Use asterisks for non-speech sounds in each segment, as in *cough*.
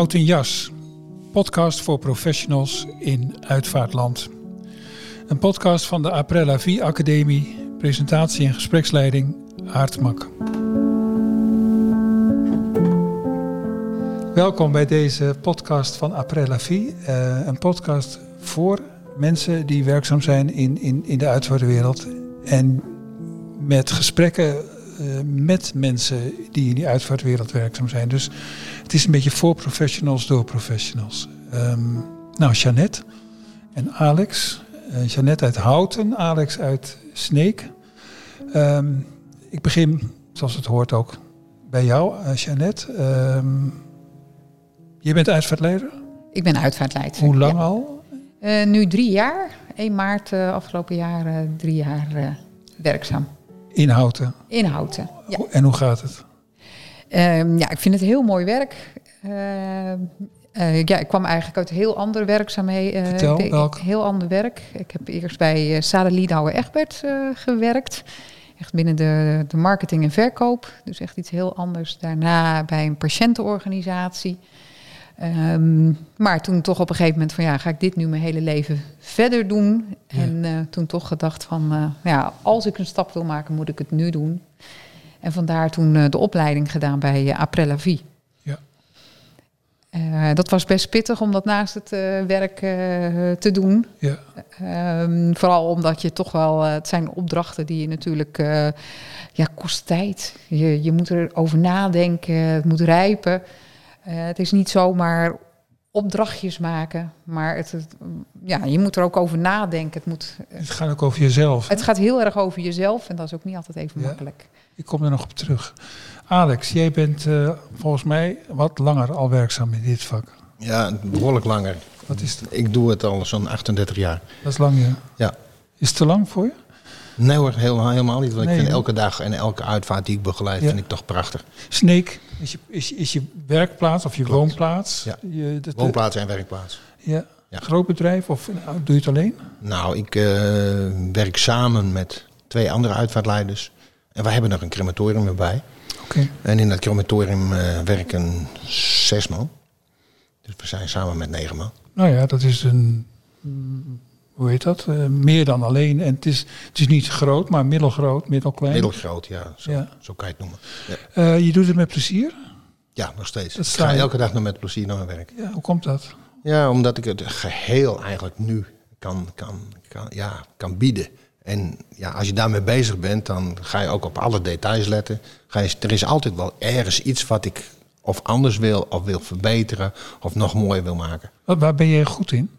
Houten Jas, podcast voor professionals in uitvaartland. Een podcast van de Aprella Vie Academie, presentatie en gespreksleiding Aartmak. Welkom bij deze podcast van Aprella Vie, uh, een podcast voor mensen die werkzaam zijn in, in, in de uitvaartwereld en met gesprekken uh, met mensen die in die uitvaartwereld werkzaam zijn. Dus het is een beetje voor professionals door professionals. Um, nou, Jeannette en Alex. Uh, Jeannette uit Houten, Alex uit Sneek. Um, ik begin, zoals het hoort ook, bij jou, uh, Jeannette. Um, je bent uitvaartleider? Ik ben uitvaartleider. Hoe lang ja. al? Uh, nu drie jaar. 1 maart afgelopen jaar drie jaar werkzaam. In Houten? In Houten, ja. En hoe gaat het? Um, ja, ik vind het heel mooi werk. ja, ik kwam eigenlijk uit heel ander werkzaamheden. Vertel, de, welk? Heel ander werk. Ik heb eerst bij uh, Sade Liedhouwer Egbert gewerkt. Echt binnen de, de marketing en verkoop. Dus echt iets heel anders. Daarna bij een patiëntenorganisatie. Um, maar toen toch op een gegeven moment van ja, ga ik dit nu mijn hele leven verder doen? Ja. En uh, toen toch gedacht van uh, ja, als ik een stap wil maken, moet ik het nu doen. En vandaar toen uh, de opleiding gedaan bij Aprella Vie. Ja. dat was best pittig om dat naast het werk te doen. Ja. Um, vooral omdat je toch wel, het zijn opdrachten die je natuurlijk, ja, kost tijd. Je, je moet erover nadenken, het moet rijpen. Uh, het is niet zomaar opdrachtjes maken, maar het, het, ja, je moet er ook over nadenken. Het, moet, het gaat ook over jezelf. Het gaat heel erg over jezelf en dat is ook niet altijd even ja, makkelijk. Ik kom er nog op terug. Alex, jij bent uh, volgens mij wat langer al werkzaam in dit vak. Ja, behoorlijk langer. Wat is? Ik doe het al zo'n 38 jaar. Dat is lang, ja. Ja. Is het te lang voor je? Nee hoor, helemaal, helemaal niet. Want nee, ik vind elke dag en elke uitvaart die ik begeleid, ja. vind ik toch prachtig. Sneek, is je, is, is je werkplaats of je Klopt. woonplaats? Ja. Je, dat, woonplaats en werkplaats. Ja. ja. Groot bedrijf of nou, doe je het alleen? Nou, ik uh, werk samen met twee andere uitvaartleiders. En wij hebben nog een crematorium erbij. Okay. En in dat crematorium uh, werken zes man. Dus we zijn samen met negen man. Nou ja, dat is een hoe heet dat? Uh, meer dan alleen. En het is, het is niet groot, maar middelgroot, middelklein. Middelgroot, ja. Zo, ja. zo kan je het noemen. Ja. Uh, je doet het met plezier? Ja, nog steeds. Ik ga elke dag nog met plezier naar mijn werk. Ja, hoe komt dat? Ja, omdat ik het geheel eigenlijk nu kan, kan, kan, ja, kan bieden. En ja, als je daarmee bezig bent, dan ga je ook op alle details letten. Ga je, er is altijd wel ergens iets wat ik of anders wil, of wil verbeteren, of nog mooier wil maken. Waar ben je goed in?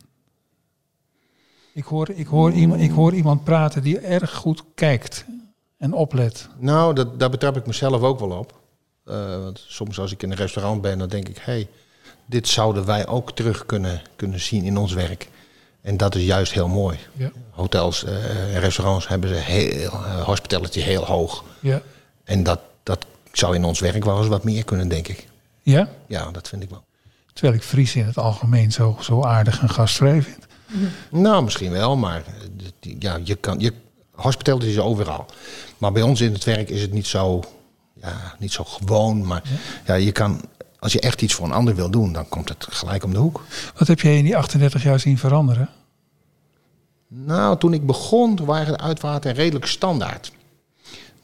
Ik hoor, ik, hoor iemand, ik hoor iemand praten die erg goed kijkt en oplet. Nou, dat, daar betrap ik mezelf ook wel op. Uh, want soms als ik in een restaurant ben, dan denk ik... hé, hey, dit zouden wij ook terug kunnen, kunnen zien in ons werk. En dat is juist heel mooi. Ja. Hotels en uh, restaurants hebben ze heel, uh, hospitality heel hoog. Ja. En dat, dat zou in ons werk wel eens wat meer kunnen, denk ik. Ja? Ja, dat vind ik wel. Terwijl ik Fries in het algemeen zo, zo aardig en gastvrij vind. Nou, misschien wel, maar ja, je kan, je, hospitality is overal. Maar bij ons in het werk is het niet zo, ja, niet zo gewoon. Maar ja. ja, je kan, als je echt iets voor een ander wil doen, dan komt het gelijk om de hoek. Wat heb jij in die 38 jaar zien veranderen? Nou, toen ik begon, waren de uitvaarten redelijk standaard.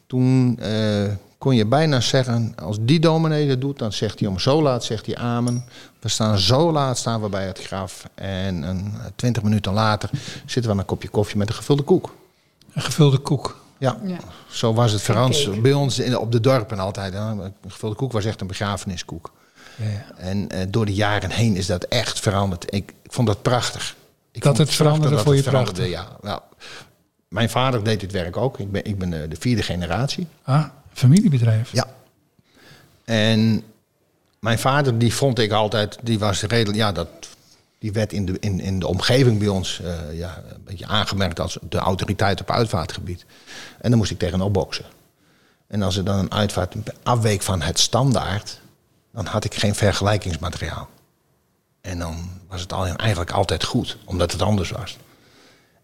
Toen uh, kon je bijna zeggen, als die dominee dat doet, dan zegt hij om zo laat, zegt hij amen. We staan zo laat, staan we bij het graf. En een, twintig minuten later zitten we aan een kopje koffie met een gevulde koek. Een gevulde koek? Ja, ja. zo was het Frans bij ons in, op de dorpen altijd. Hè. Een gevulde koek was echt een begrafeniskoek. En uh, door de jaren heen is dat echt veranderd. Ik, ik vond dat prachtig. Ik dat het veranderde dat voor het je prachtig? Ja, nou, mijn vader deed dit werk ook. Ik ben, ik ben de vierde generatie. Ah, familiebedrijf? Ja. En mijn vader, die vond ik altijd, die was redelijk, ja, dat, die werd in de, in, in de omgeving bij ons uh, ja, een beetje aangemerkt als de autoriteit op uitvaartgebied. En dan moest ik tegenop boksen. En als er dan een uitvaart afweek van het standaard, dan had ik geen vergelijkingsmateriaal. En dan was het al, eigenlijk altijd goed, omdat het anders was.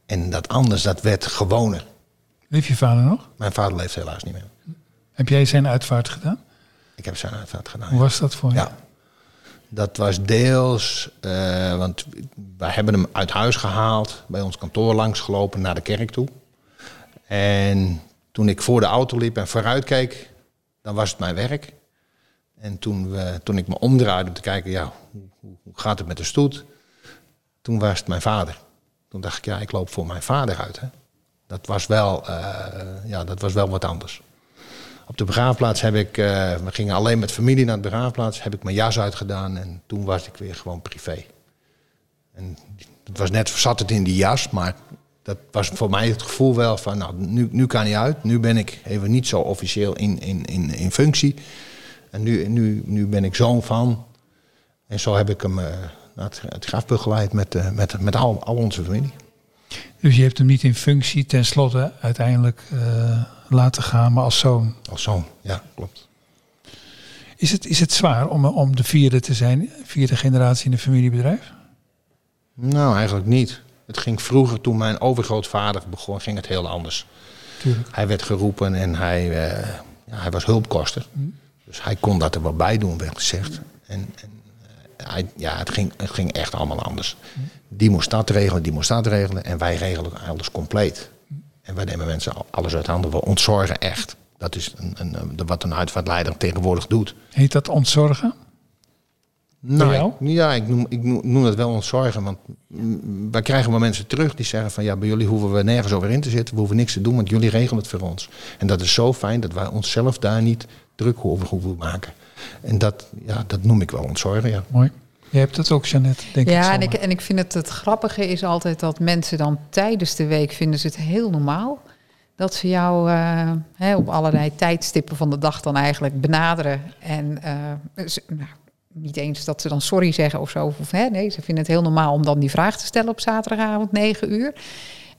En dat anders, dat werd gewoner. Leef je vader nog? Mijn vader leeft helaas niet meer. Heb jij zijn uitvaart gedaan? Ik heb zijn uitvaart gedaan. Hoe was dat voor je? Ja. Dat was deels, uh, want wij hebben hem uit huis gehaald, bij ons kantoor langsgelopen naar de kerk toe. En toen ik voor de auto liep en vooruit keek, dan was het mijn werk. En toen, toen ik me omdraaide om te kijken, ja, hoe, hoe gaat het met de stoet? Toen was het mijn vader. Toen dacht ik, ja, ik loop voor mijn vader uit. Hè. Dat, was wel, uh, ja, dat was wel wat anders. Op de begraafplaats heb ik, uh, we gingen alleen met familie naar de begraafplaats, heb ik mijn jas uitgedaan en toen was ik weer gewoon privé. En het was net, zat het in die jas, maar dat was voor mij het gevoel wel van, nou, nu, nu kan hij uit. Nu ben ik even niet zo officieel in, in, in, in functie. En nu, nu, nu ben ik zoon van. En zo heb ik hem uh, naar het, het graf begeleid met, uh, met, met al, al onze familie. Dus je hebt hem niet in functie tenslotte uiteindelijk uh, laten gaan, maar als zoon? Als zoon, ja, klopt. Is het, is het zwaar om, om de vierde te zijn, vierde generatie in een familiebedrijf? Nou, eigenlijk niet. Het ging vroeger, toen mijn overgrootvader begon, ging het heel anders. Tuurlijk. Hij werd geroepen en hij, uh, ja, hij was hulpkoster. Mm. Dus hij kon dat er wel bij doen, werd gezegd. En, en uh, hij, ja, het ging, het ging echt allemaal anders. Die moest dat regelen, die moest dat regelen. En wij regelen alles compleet. En wij nemen mensen alles uit handen. We ontzorgen echt. Dat is een, een, een, wat een uitvaartleider tegenwoordig doet. Heet dat ontzorgen? Nou, ik, ja, ik noem, ik noem het wel ontzorgen. Want wij krijgen wel mensen terug die zeggen van ja, bij jullie hoeven we nergens over in te zitten. We hoeven niks te doen, want jullie regelen het voor ons. En dat is zo fijn dat wij onszelf daar niet druk over hoeven maken. En dat, ja, dat noem ik wel ontzorgen, ja. Mooi. Je hebt het ook, Jeannette, denk ja, ik. Ja, en ik, en ik vind het het grappige is altijd dat mensen dan tijdens de week vinden ze het heel normaal. Dat ze jou uh, hè, op allerlei tijdstippen van de dag dan eigenlijk benaderen. En uh, ze, nou, niet eens dat ze dan sorry zeggen of zo. Of, hè, nee, ze vinden het heel normaal om dan die vraag te stellen op zaterdagavond 9 uur.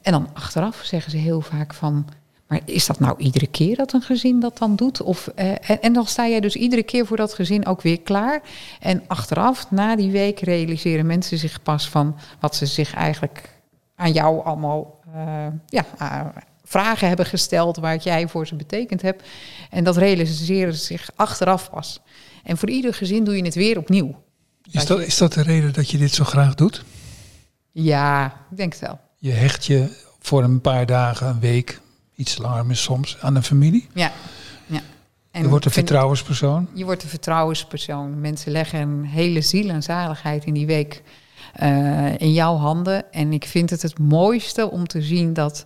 En dan achteraf zeggen ze heel vaak van... Maar is dat nou iedere keer dat een gezin dat dan doet? Of, uh, en, en, dan sta jij dus iedere keer voor dat gezin ook weer klaar. En achteraf, na die week, realiseren mensen zich pas van wat ze zich eigenlijk aan jou allemaal uh, ja, uh, vragen hebben gesteld, waar jij voor ze betekend hebt. En dat realiseren ze zich achteraf pas. En voor ieder gezin doe je het weer opnieuw. Is dat, is dat de reden dat je dit zo graag doet? Ja, ik denk het wel. Je hecht je voor een paar dagen, een week, iets langer soms, aan een familie? Ja. ja. En je wordt een vertrouwenspersoon? Je wordt een vertrouwenspersoon. Mensen leggen een hele ziel en zaligheid in die week uh, in jouw handen. En ik vind het het mooiste om te zien dat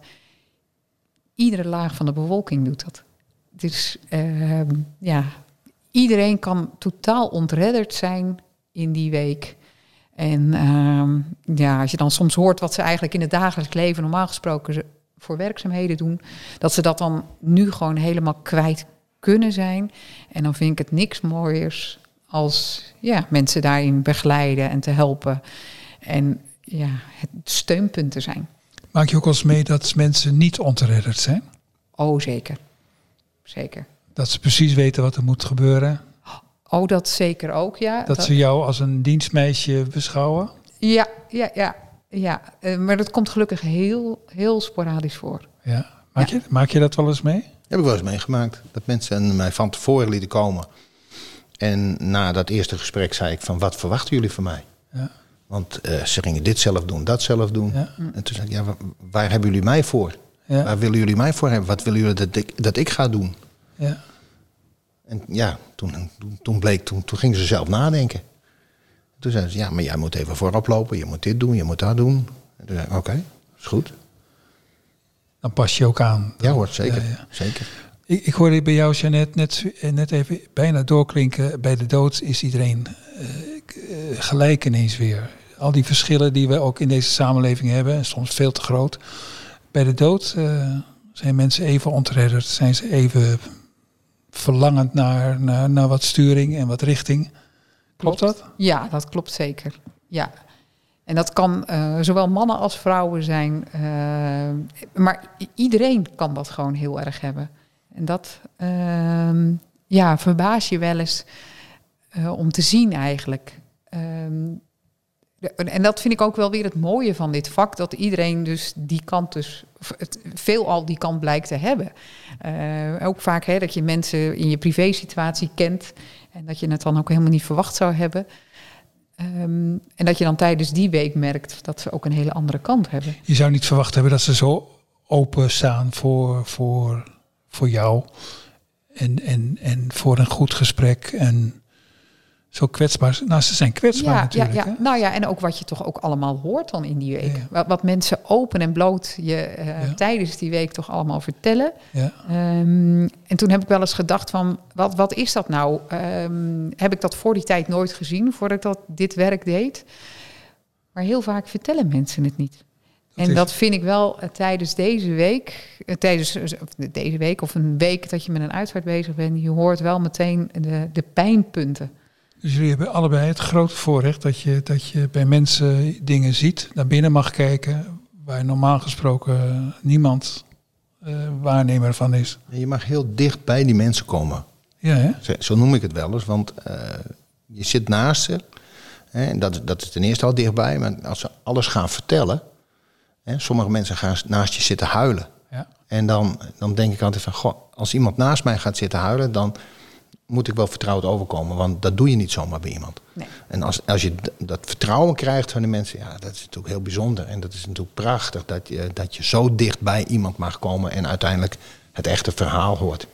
iedere laag van de bevolking doet dat. Dus uh, ja, iedereen kan totaal ontredderd zijn in die week. En uh, ja, als je dan soms hoort wat ze eigenlijk in het dagelijks leven normaal gesproken voor werkzaamheden doen, dat ze dat dan nu gewoon helemaal kwijt kunnen zijn. En dan vind ik het niks mooiers als ja, mensen daarin begeleiden en te helpen. En ja, het steunpunt te zijn. Maak je ook wel eens mee dat mensen niet ontredderd zijn? Oh, zeker. Zeker. Dat ze precies weten wat er moet gebeuren. Oh, dat zeker ook, ja. Dat, dat... ze jou als een dienstmeisje beschouwen? Ja, ja, ja. Ja. Uh, maar dat komt gelukkig heel, heel sporadisch voor. Ja. Maak, ja. Je, maak je dat wel eens mee? Heb ik wel eens meegemaakt. Dat mensen mij van tevoren lieten komen. En na dat eerste gesprek zei ik van, wat verwachten jullie van mij? Ja. Want uh, ze gingen dit zelf doen, dat zelf doen. Ja. En toen zei ik, ja, waar, waar hebben jullie mij voor? Ja. Waar willen jullie mij voor hebben? Wat willen jullie dat ik, dat ik ga doen? Ja. En ja, toen, toen bleek, toen, toen gingen ze zelf nadenken. Toen zeiden ze, ja, maar jij moet even voorop lopen, je moet dit doen, je moet dat doen. En toen zei ik, oké, okay, is goed. Dan pas je ook aan. Ja hoor, zeker. Ja, ja. zeker. Ik, ik hoorde bij jou, Jeannette, net, net even bijna doorklinken. Bij de dood is iedereen uh, gelijk ineens weer. Al die verschillen die we ook in deze samenleving hebben, soms veel te groot. Bij de dood uh, zijn mensen even ontredderd, zijn ze even verlangend naar, naar, naar wat sturing en wat richting. Klopt, dat? Ja, dat klopt zeker. Ja. En dat kan uh, zowel mannen als vrouwen zijn. Uh, maar iedereen kan dat gewoon heel erg hebben. En dat uh, ja, verbaas je wel eens uh, om te zien eigenlijk. Ehm, en dat vind ik ook wel weer het mooie van dit vak, dat iedereen dus die kant dus het, veelal die kant blijkt te hebben. Ook vaak hè, dat je mensen in je privésituatie kent en dat je het dan ook helemaal niet verwacht zou hebben. Ehm, en dat je dan tijdens die week merkt dat ze ook een hele andere kant hebben. Je zou niet verwacht hebben dat ze zo open staan voor, voor, voor jou. En, en, en voor een goed gesprek. En zo kwetsbaar. Nou, ze zijn kwetsbaar ja, natuurlijk. Ja, ja. hè? Nou ja, en ook wat je toch ook allemaal hoort dan in die week. Wat, wat mensen open en bloot je eh, Ja. tijdens die week toch allemaal vertellen. Ja. Ehm, en toen heb ik wel eens gedacht van, wat, wat is dat nou? Ehm, heb ik dat voor die tijd nooit gezien, voordat ik dat, dit werk deed? Maar heel vaak vertellen mensen het niet. en is- dat vind ik wel eh, tijdens deze week, eh, tijdens of deze week of een week dat je met een uitvaart bezig bent, je hoort wel meteen de, de pijnpunten. Dus jullie hebben allebei het grote voorrecht dat je, dat je bij mensen dingen ziet, naar binnen mag kijken, waar normaal gesproken niemand eh, waarnemer van is. Je mag heel dicht bij die mensen komen. Ja, hè? Zo, zo noem ik het wel eens, want eh, je zit naast ze. Hè, en dat, dat is ten eerste al dichtbij, maar als ze alles gaan vertellen. Hè, sommige mensen gaan naast je zitten huilen. Ja. En dan, dan denk ik altijd van, goh, als iemand naast mij gaat zitten huilen, dan moet ik wel vertrouwd overkomen. Want dat doe je niet zomaar bij iemand. Nee. En als, als je dat vertrouwen krijgt van de mensen, ja, dat is natuurlijk heel bijzonder. En dat is natuurlijk prachtig dat je, dat je zo dicht bij iemand mag komen en uiteindelijk het echte verhaal hoort.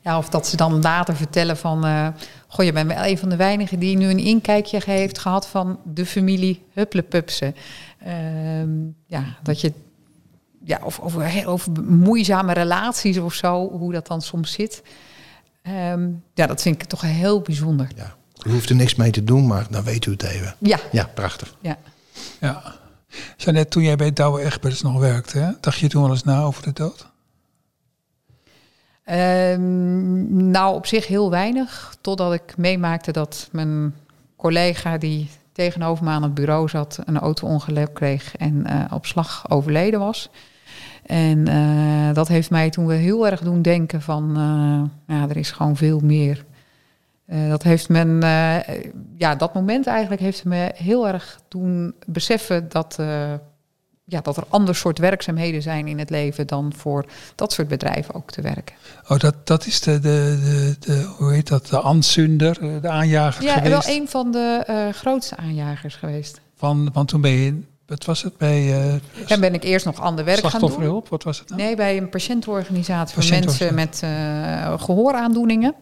Ja, of dat ze dan later vertellen van... eh goh, je bent wel een van de weinigen die nu een inkijkje heeft gehad... van de familie Hupplepupsen. Ehm ja, dat je... Ja, of over, over moeizame relaties of zo, hoe dat dan soms zit. Ehm, ja, dat vind ik toch heel bijzonder. Ja. U hoeft er niks mee te doen, maar dan weet u het even. Ja, Ja, prachtig. ja. ja. Jeannette, toen jij bij Douwe Egberts nog werkte, hè, dacht je toen wel eens na over de dood? Ehm, nou, op zich heel weinig. Totdat ik meemaakte dat mijn collega die tegenover me aan het bureau zat... een auto-ongeluk kreeg en eh, op slag overleden was. En eh, dat heeft mij toen wel heel erg doen denken van... eh, ja, er is gewoon veel meer. Eh, dat heeft men... ja, dat moment eigenlijk heeft me heel erg doen beseffen... dat, ja, dat er ander soort werkzaamheden zijn in het leven... dan voor dat soort bedrijven ook te werken. Oh, dat, dat is de, de, de, de, hoe heet dat, de aanzunder, de aanjager Ja, geweest. wel een van de grootste aanjagers geweest. Van, want toen ben je, wat was het, bij eh Dan ben ik eerst nog ander werk gaan doen. slachtofferhulp, wat was het nou? Nee, bij een patiëntenorganisatie voor mensen met eh, gehooraandoeningen.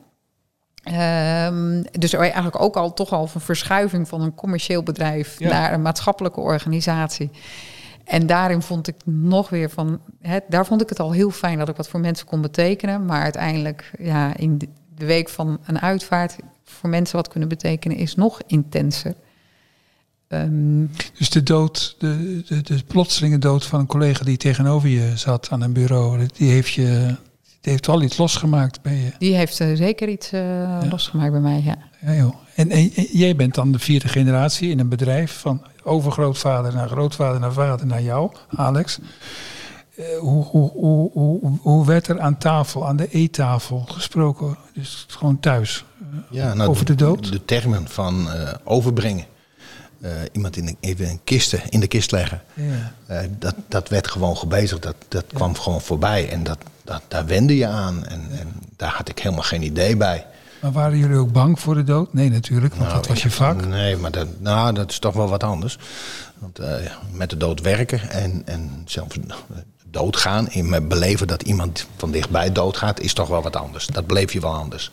Ehm, dus eigenlijk ook al toch al een verschuiving van een commercieel bedrijf Ja. naar een maatschappelijke organisatie. En daarin vond ik nog weer van, hè, daar vond ik het al heel fijn dat ik wat voor mensen kon betekenen. Maar uiteindelijk, ja, in de week van een uitvaart voor mensen wat kunnen betekenen, is nog intenser. Ehm, Dus de dood, de, de, de plotselinge dood van een collega die tegenover je zat aan een bureau, die heeft je, die heeft wel iets losgemaakt bij je. die heeft eh, zeker iets eh, losgemaakt bij mij, ja. Ja, joh. En, en, en jij bent dan de vierde generatie in een bedrijf van overgrootvader naar grootvader naar vader naar jou, Alex. Eh, hoe, hoe, hoe, hoe, hoe werd er aan tafel, aan de eettafel gesproken? Dus gewoon thuis. Ja, nou, Over de dood? De termen van eh, overbrengen. Eh, iemand in de, even een kisten, in de kist leggen. Ja. Eh, dat, dat werd gewoon gebezigd. Dat, dat kwam gewoon voorbij. En dat, dat, daar wende je aan. En, en daar had ik helemaal geen idee bij. Maar waren jullie ook bang voor de dood? Nee, natuurlijk, want Nou, dat was je vak. Nee, maar dat, nou, dat is toch wel wat anders. Want eh, met de dood werken en, en zelfs doodgaan, in me beleven dat iemand van dichtbij doodgaat, is toch wel wat anders. Dat beleef je wel anders.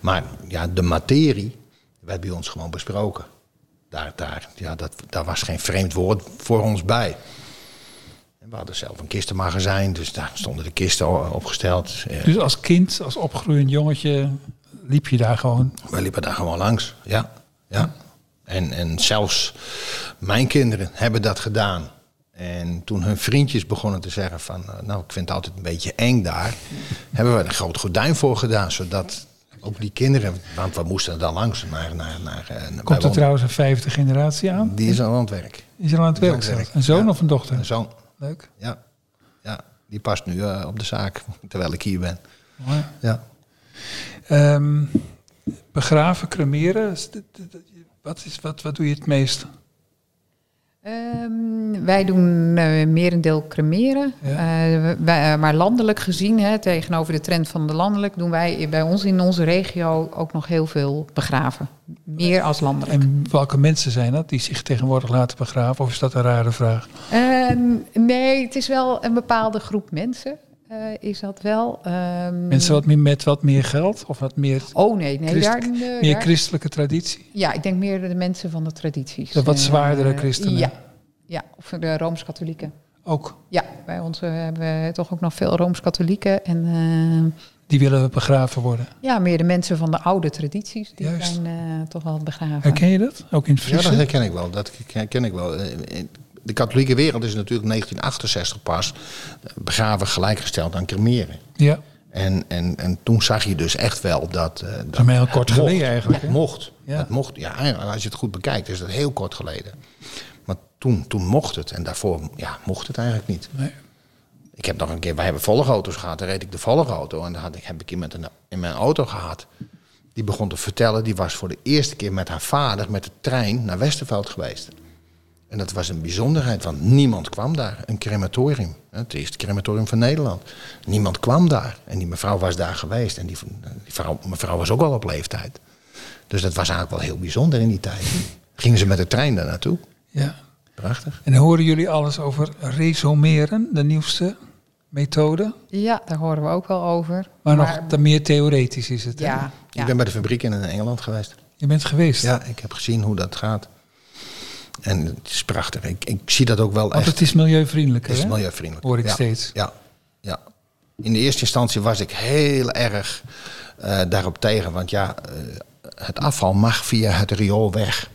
Maar ja, de materie werd bij ons gewoon besproken. Daar, daar, ja, dat, daar was geen vreemd woord voor ons bij. En we hadden zelf een kistenmagazijn, dus daar stonden de kisten opgesteld. Dus als kind, als opgroeiend jongetje, liep je daar gewoon. wij liepen daar gewoon langs, ja. ja. En, en zelfs mijn kinderen hebben dat gedaan. En toen hun vriendjes begonnen te zeggen van... nou, ik vind het altijd een beetje eng daar... hebben we er een groot gordijn voor gedaan, zodat ook die kinderen... want we moesten dan langs naar... naar, naar, eh, Komt er trouwens een vijfde generatie aan? Die is al aan het werk. Is er aan het werk? aan het werk. zelfs? Een zoon Ja. of een dochter? Een zoon, Leuk. ja. ja. Die past nu eh, op de zaak, *laughs* terwijl ik hier ben. Mooi. Ja. Ehm, begraven, cremeren. Wat, is, wat, wat doe je het meest? Ehm, wij doen eh merendeel cremeren. Ja. Eh, wij- eh, maar landelijk gezien, hè, tegenover de trend van de landelijk, doen wij bij ons in onze regio ook nog heel veel begraven. Meer als landelijk. En welke mensen zijn dat die zich tegenwoordig laten begraven? Of is dat een rare vraag? Ehm, nee, het is wel een bepaalde groep mensen. Eh, is dat wel. Ehm, Mensen wat meer, met wat meer geld? Of wat meer, Oh nee, nee. Christ- daar, eh, meer daar- christelijke traditie? Ja, ik denk meer de mensen van de tradities. De wat Eh, zwaardere christenen. Ja, ja of de Rooms-Katholieken. Ook. Ja, bij ons hebben we toch ook nog veel Rooms-Katholieken. En Die willen begraven worden. ja, meer de mensen van de oude tradities. Die Juist. zijn eh, toch wel begraven. Herken je dat? Ook in het Ja, dat herken ik wel. Dat herken ik wel. De katholieke wereld is natuurlijk 1968 pas eh, begraven gelijkgesteld aan cremeren. Ja, En, en, en toen zag je dus echt wel dat... eh, dat heel kort mocht. geleden eigenlijk. Het mocht. Ja. Het mocht. Ja, als je het goed bekijkt is dat heel kort geleden. Maar toen, toen mocht het. En daarvoor ja, mocht het eigenlijk niet. Nee. Ik heb nog een keer, wij hebben volgauto's gehad. Dan reed ik de volgauto. En dan had ik, heb ik iemand in, in mijn auto gehad. Die begon te vertellen. Die was voor de eerste keer met haar vader met de trein naar Westerveld geweest. En dat was een bijzonderheid, want niemand kwam daar. Een crematorium. hè, Het eerste crematorium van Nederland. Niemand kwam daar. En die mevrouw was daar geweest. En die, die vrouw, mevrouw was ook al op leeftijd. Dus dat was eigenlijk wel heel bijzonder in die tijd. Gingen ze met de trein daar naartoe. Ja. Prachtig. En horen jullie alles over resumeren, de nieuwste methode. Ja, daar horen we ook wel over. Maar, nog te meer theoretisch is het. ja. Ik ben bij de fabriek in Engeland geweest. Je bent geweest. Ja, ik heb gezien hoe dat gaat. En het is prachtig. Ik, ik zie dat ook wel Want echt. het is milieuvriendelijk. Het is milieuvriendelijk. Hoor ik ja. steeds. Ja, ja. In de eerste instantie was ik heel erg eh, daarop tegen. Want ja, eh, het afval mag via het riool weg.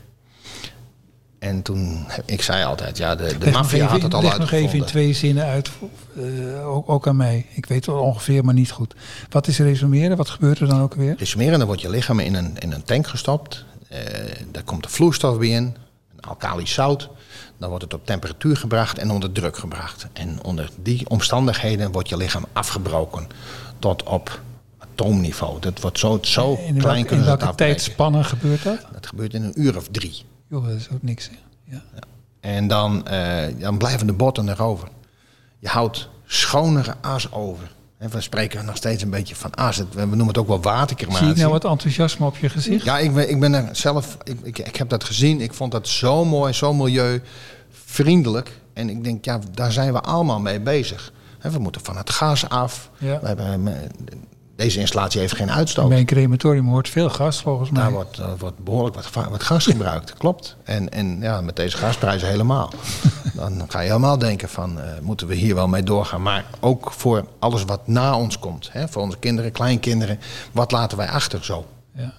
En toen, ik zei altijd, ja, de, de maffia had het al leg nog even in uitgevonden. twee zinnen uit, eh, ook, ook aan mij. Ik weet het ongeveer, maar niet goed. Wat is resumeren? Wat gebeurt er dan ook weer? Resumeren, dan wordt je lichaam in een, in een tank gestopt. Daar komt de vloeistof bij in, alkalisch zout. Dan wordt het op temperatuur gebracht en onder druk gebracht. En onder die omstandigheden wordt je lichaam afgebroken tot op atoomniveau. Dat wordt zo, zo in, klein welke, in kunnen ze het welke tijdspannen gebeurt dat? Dat gebeurt in een uur of drie. Joh, dat is ook niks. Hè? Ja. En dan, eh, dan blijven de botten erover. Je houdt schonere as over. En we spreken nog steeds een beetje van as. Het- We noemen het ook wel watercrematie. Zie ik nou wat enthousiasme op je gezicht? Ja, ik ben, ik ben er zelf. Ik, ik, ik heb dat gezien. Ik vond dat zo mooi, zo milieuvriendelijk. En ik denk, ja, daar zijn we allemaal mee bezig. We moeten van het gas af. Ja. We hebben, deze installatie heeft geen uitstoot. Bij een crematorium hoort veel gas volgens mij. Daar wordt, eh, wordt behoorlijk wat, gas gebruikt, klopt. En, en ja, met deze gasprijzen helemaal. *laughs* Dan ga je helemaal denken van, eh, moeten we hier wel mee doorgaan? Maar ook voor alles wat na ons komt. Hè? Voor onze kinderen, kleinkinderen. Wat laten wij achter zo? Ja.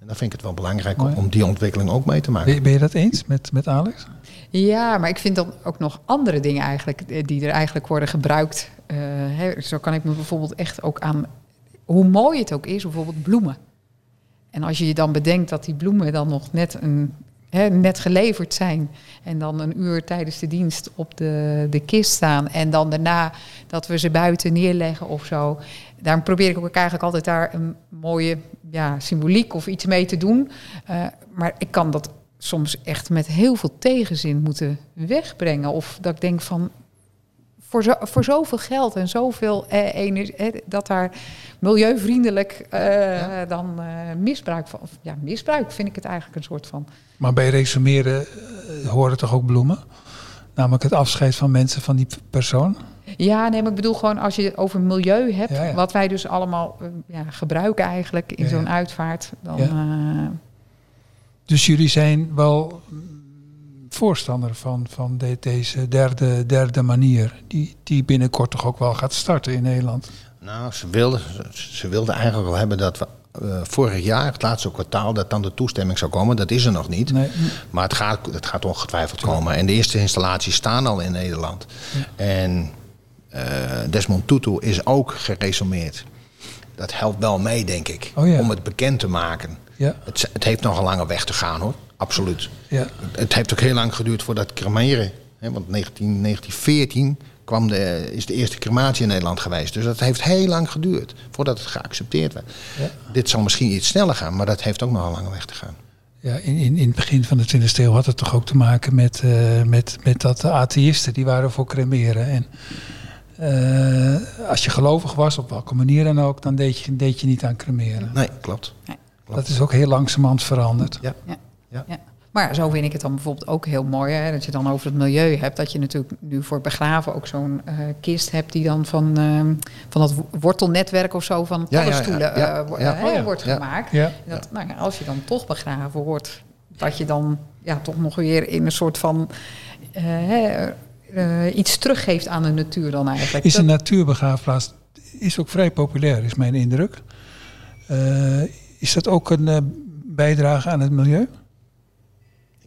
En dan vind ik het wel belangrijk Mooi. om, om die ontwikkeling ook mee te maken. Ben, je- ben je dat eens met, met Alex? Ja, maar ik vind dan ook nog andere dingen eigenlijk eh, die er eigenlijk worden gebruikt. Eh, hè, zo kan ik me bijvoorbeeld echt ook aan hoe mooi het ook is, bijvoorbeeld bloemen. En als je je dan bedenkt dat die bloemen dan nog net, een, hè, net geleverd zijn en dan een uur tijdens de dienst op de, de kist staan en dan daarna dat we ze buiten neerleggen of zo. Daarom probeer ik ook eigenlijk altijd daar een mooie ja, symboliek of iets mee te doen. Eh, maar ik kan dat soms echt met heel veel tegenzin moeten wegbrengen. Of dat ik denk van, voor, zo, voor zoveel geld en zoveel eh, energie, eh, dat daar milieuvriendelijk eh, dan eh, misbruik van, ja, misbruik vind ik het eigenlijk een soort van. Maar bij resumeren eh, horen toch ook bloemen? Namelijk het afscheid van mensen van die persoon. Ja, nee, maar ik bedoel gewoon als je het over milieu hebt, Ja, ja. wat wij dus allemaal ja, gebruiken eigenlijk in zo'n uitvaart, dan Dus jullie zijn wel voorstander van, van de- deze derde, derde manier. Die, die binnenkort toch ook wel gaat starten in Nederland. Nou, ze wilden, ze, wilden eigenlijk al hebben dat we eh, vorig jaar, het laatste kwartaal, dat dan de toestemming zou komen. Dat is er nog niet. Nee. Maar het gaat, het gaat ongetwijfeld komen. En de eerste installaties staan al in Nederland. En eh, Desmond Tutu is ook geresumeerd. Dat helpt wel mee, denk ik. Oh ja. Om het bekend te maken. Ja, Het, het heeft nog een lange weg te gaan hoor. Absoluut. ja. Het heeft ook heel lang geduurd voordat cremeren. Hè, want 19, 1914 kwam de, is de eerste crematie in Nederland geweest. Dus dat heeft heel lang geduurd voordat het geaccepteerd werd. Ja. Dit zal misschien iets sneller gaan, maar dat heeft ook nog een lange weg te gaan. Ja, in, in, in het begin van de 20e eeuw had het toch ook te maken met, eh, met, met dat de atheïsten die waren voor cremeren. En eh, als je gelovig was, op welke manier dan ook, dan deed je, deed je niet aan cremeren. Nee, klopt. Nee. Dat is ook heel langzamerhand veranderd. Ja. Ja. Ja. Ja. Maar zo vind ik het dan bijvoorbeeld ook heel mooi. Hè, dat je dan over het milieu hebt. Dat je natuurlijk nu voor begraven ook zo'n eh, kist hebt die dan van, ehm, van dat wortelnetwerk of zo van Ja, paddenstoelen Ja, Oh wordt gemaakt. Dat, nou als je dan toch begraven wordt, dat je dan ja, toch nog weer in een soort van eh, hè, eh, iets teruggeeft aan de natuur dan eigenlijk. Is een natuurbegraafplaats is ook vrij populair, is mijn indruk. Eh, is dat ook een eh, bijdrage aan het milieu?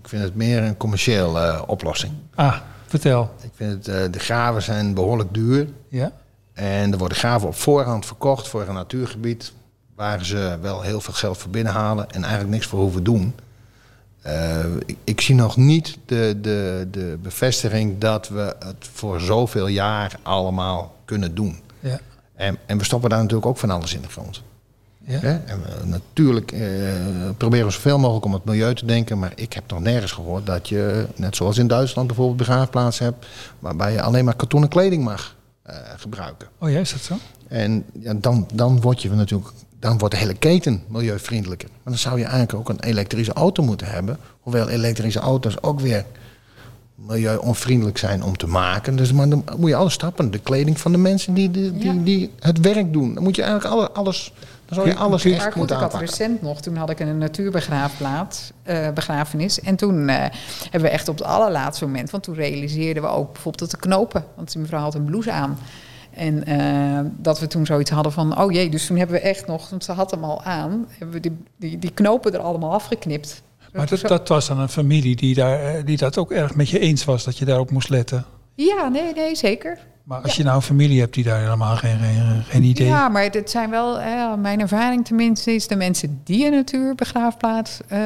Ik vind het meer een commerciële eh, oplossing. Ah, vertel. Ik vind het, eh, de graven zijn behoorlijk duur. Ja? En er worden graven op voorhand verkocht voor een natuurgebied. Waar ze wel heel veel geld voor binnenhalen en eigenlijk niks voor hoeven doen. Eh, ik, ik zie nog niet de, de, de bevestiging dat we het voor zoveel jaar allemaal kunnen doen. Ja. En, en we stoppen daar natuurlijk ook van alles in de grond. Ja? En we, natuurlijk eh, proberen we zoveel mogelijk om het milieu te denken. Maar ik heb nog nergens gehoord dat je, net zoals in Duitsland bijvoorbeeld, begraafplaatsen hebt. waarbij je alleen maar katoenen kleding mag eh, gebruiken. Oh ja, is dat zo? En ja, dan, dan word je natuurlijk. Dan wordt de hele keten milieuvriendelijker. Maar dan zou je eigenlijk ook een elektrische auto moeten hebben. Hoewel elektrische auto's ook weer milieu-onvriendelijk zijn om te maken. Dus maar dan moet je alles stappen. De kleding van de mensen die, die, die, die het werk doen. Dan moet je eigenlijk alle, alles. Dan zou je alles echt Maar goed, moeten ik had recent nog, toen had ik een natuurbegraafplaats, eh, begrafenis. En toen eh, hebben we echt op het allerlaatste moment, want toen realiseerden we ook bijvoorbeeld dat de knopen, want die mevrouw had een blouse aan. En eh, dat we toen zoiets hadden van, oh jee, dus toen hebben we echt nog, want ze had hem al aan, hebben we die, die, die knopen er allemaal afgeknipt. Maar dat, dat was dan een familie die, daar, die dat ook erg met je eens was, dat je daarop moest letten. Ja, nee, nee, zeker. Maar als je nou een familie hebt die daar helemaal geen, geen, geen idee... Ja, maar het zijn wel, eh, mijn ervaring tenminste, is de mensen die een natuurbegraafplaats, eh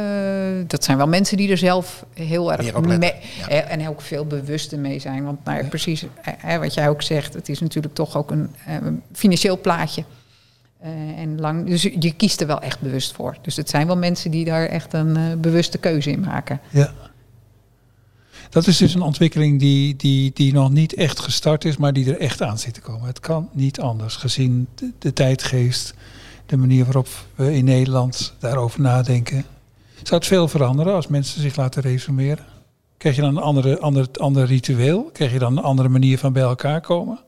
dat zijn wel mensen die er zelf heel erg mee, ja. en ook veel bewuster mee zijn. Want nou, ja, precies eh, wat jij ook zegt, het is natuurlijk toch ook een, eh, financieel plaatje. Eh, en lang, dus je je kiest er wel echt bewust voor. Dus het zijn wel mensen die daar echt een eh, bewuste keuze in maken. Ja. Dat is dus een ontwikkeling die, die, die nog niet echt gestart is, maar die er echt aan zit te komen. Het kan niet anders, gezien de, de tijdgeest, de manier waarop we in Nederland daarover nadenken. Zou het veel veranderen als mensen zich laten resumeren? Krijg je dan een andere, ander, ander ritueel? Krijg je dan een andere manier van bij elkaar komen?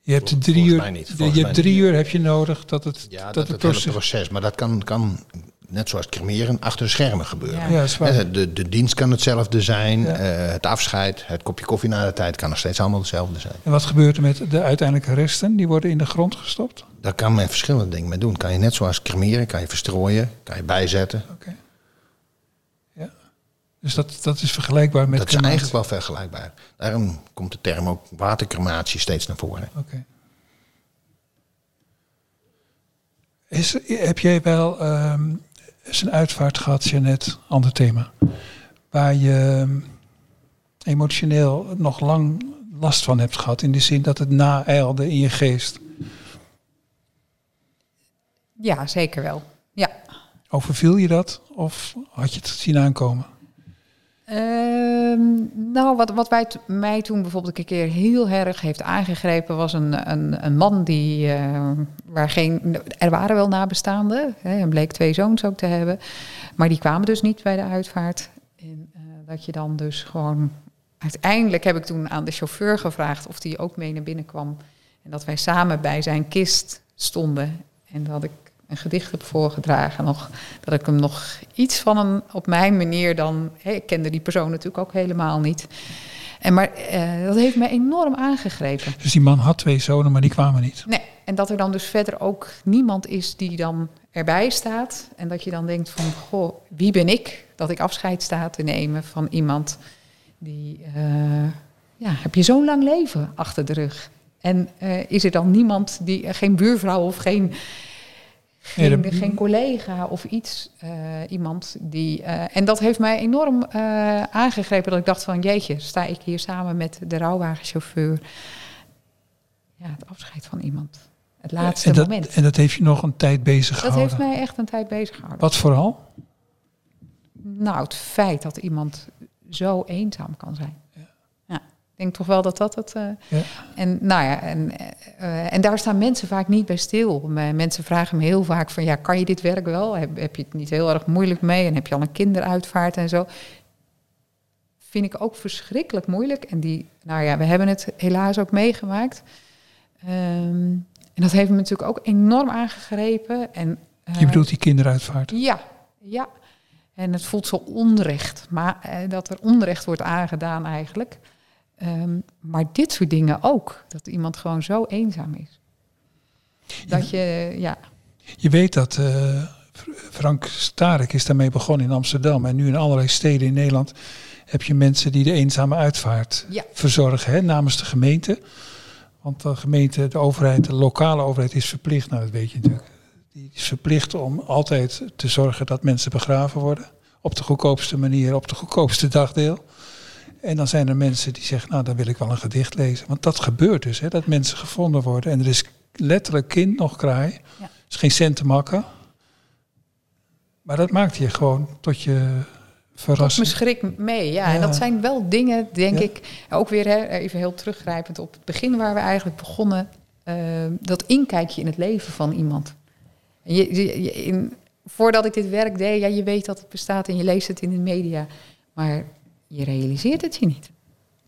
Je hebt drie uur, je hebt drie uur heb je nodig dat het, Ja, dat dat, het proces... proces. Maar dat kan, kan net zoals cremeren, achter de schermen gebeuren. Ja. Ja. Hè, De, de dienst kan hetzelfde zijn. Ja. eh, het afscheid, het kopje koffie na de tijd kan nog steeds allemaal hetzelfde zijn. En wat gebeurt er met de uiteindelijke resten? Die worden in de grond gestopt? Daar kan men verschillende dingen mee doen. Kan je net zoals cremeren, kan je verstrooien, kan je bijzetten. Oké. Ja. Dus dat, dat is vergelijkbaar met dat is eigenlijk wel vergelijkbaar. Daarom komt de term ook watercrematie steeds naar voren. Oké. Is, heb jij wel ehm eens een uitvaart gehad, Jeannette, ander thema, waar je ehm, emotioneel nog lang last van hebt gehad, in de zin dat het naeilde in je geest? Ja, zeker wel. Ja. Overviel je dat of had je het zien aankomen? Ehm, nou, wat, wat mij toen bijvoorbeeld een keer heel erg heeft aangegrepen, was een, een, een man die, eh, waar geen, er waren wel nabestaanden, hè, en bleek twee zoons ook te hebben, maar die kwamen dus niet bij de uitvaart. En eh, dat je dan dus gewoon, uiteindelijk heb ik toen aan de chauffeur gevraagd of die ook mee naar binnen kwam. En dat wij samen bij zijn kist stonden en dat ik een gedicht heb voorgedragen nog dat ik hem nog iets van een op mijn manier dan. Ik kende die persoon natuurlijk ook helemaal niet. En maar eh, dat heeft me enorm aangegrepen. Dus die man had twee zonen, maar die kwamen niet. Nee, en dat er dan dus verder ook niemand is die dan erbij staat. En dat je dan denkt van, goh, wie ben ik dat ik afscheid sta te nemen van iemand die, eh, ja, heb je zo'n lang leven achter de rug? En eh, is er dan niemand die, geen buurvrouw of geen, Nee, geen, dat- geen collega of iets, eh, iemand die. eh, en dat heeft mij enorm eh, aangegrepen dat ik dacht van jeetje, sta ik hier samen met de rouwwagenchauffeur. Ja, het afscheid van iemand. Het laatste en, dat, moment. en dat heeft je nog een tijd bezig dat gehouden. heeft mij echt een tijd bezig gehouden. Wat vooral? Nou, het feit dat iemand zo eenzaam kan zijn. Ik denk toch wel dat dat het. eh, Ja. En nou ja, en, eh, en daar staan mensen vaak niet bij stil. Mensen vragen me heel vaak van ja, kan je dit werk wel? Heb, heb je het niet heel erg moeilijk mee? En heb je al een kinderuitvaart en zo? Vind ik ook verschrikkelijk moeilijk. En die, nou ja, we hebben het helaas ook meegemaakt. Ehm, en dat heeft me natuurlijk ook enorm aangegrepen. En, Je eh, bedoelt die kinderuitvaart. ja, ja. En het voelt zo onrecht, maar eh, dat er onrecht wordt aangedaan eigenlijk. Ehm, maar dit soort dingen ook, dat iemand gewoon zo eenzaam is. Dat je, ja, Je weet dat eh, Frank Starek is daarmee begonnen in Amsterdam. En nu in allerlei steden in Nederland heb je mensen die de eenzame uitvaart Ja. verzorgen hè, namens de gemeente. Want de gemeente, de overheid, de lokale overheid is verplicht, nou dat weet je natuurlijk. Die is verplicht om altijd te zorgen dat mensen begraven worden. Op de goedkoopste manier, op de goedkoopste dagdeel. En dan zijn er mensen die zeggen, nou dan wil ik wel een gedicht lezen. Want dat gebeurt dus, hè, dat mensen gevonden worden. En er is letterlijk kind nog kraai. Ja. Is geen cent te makken. Maar dat maakt je gewoon tot je tot me verrassing. schrik mee. Ja. Ja. En dat zijn wel dingen, denk Ja. ik, ook weer hè, even heel teruggrijpend op het begin waar we eigenlijk begonnen. ehm, dat inkijkje in het leven van iemand. En je, je- je- in, voordat ik dit werk deed, ja, je weet dat het bestaat en je leest het in de media. Maar je realiseert het je niet.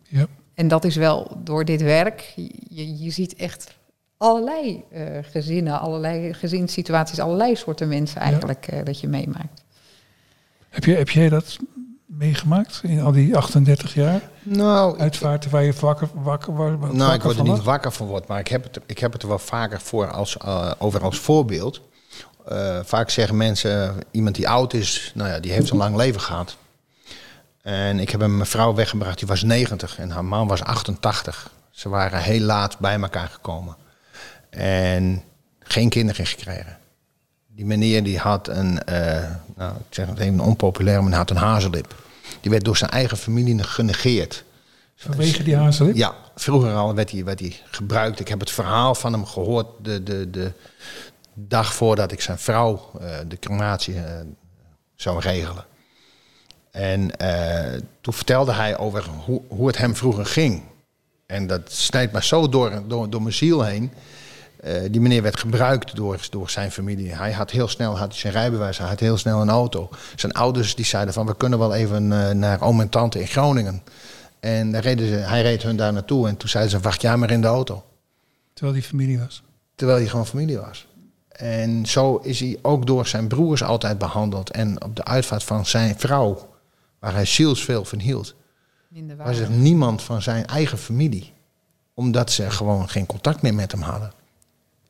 Ja. En dat is wel door dit werk. Je, je ziet echt allerlei eh, gezinnen, allerlei gezinssituaties, allerlei soorten mensen eigenlijk eh, dat je meemaakt. Heb, je, heb jij dat meegemaakt in al die 38 jaar? Nou, Uitvaarten waar je wakker, wakker, wa- wa- wakker Nou, ik word er van niet wakker van word, maar ik heb het, ik heb het er wel vaker voor als, eh, over als voorbeeld. Eh, vaak zeggen mensen, iemand die oud is, nou ja, die heeft een lang leven gehad. En ik heb een mevrouw weggebracht, die was 90 en haar man was 88. Ze waren heel laat bij elkaar gekomen. En geen kinderen gekregen. Die meneer die had een, eh, nou, ik zeg het even onpopulair, maar hij had een hazellip. Die werd door zijn eigen familie genegeerd. Vanwege die hazelip? Ja, vroeger al werd hij, werd hij gebruikt. Ik heb het verhaal van hem gehoord de, de, de dag voordat ik zijn vrouw eh, de crematie eh, zou regelen. En eh, toen vertelde hij over hoe, hoe het hem vroeger ging. En dat snijdt me zo door, door, door mijn ziel heen. Eh, die meneer werd gebruikt door, door zijn familie. Hij had heel snel had hij zijn rijbewijs, hij had heel snel een auto. Zijn ouders die zeiden van we kunnen wel even eh, naar oom en tante in Groningen. En daar reden ze, hij reed hun daar naartoe en toen zeiden ze wacht jij maar in de auto. Terwijl die familie was. Terwijl hij gewoon familie was. En zo is hij ook door zijn broers altijd behandeld. En op de uitvaart van zijn vrouw, waar hij zielsveel van hield, Minder was er waar. niemand van zijn eigen familie. Omdat ze gewoon geen contact meer met hem hadden.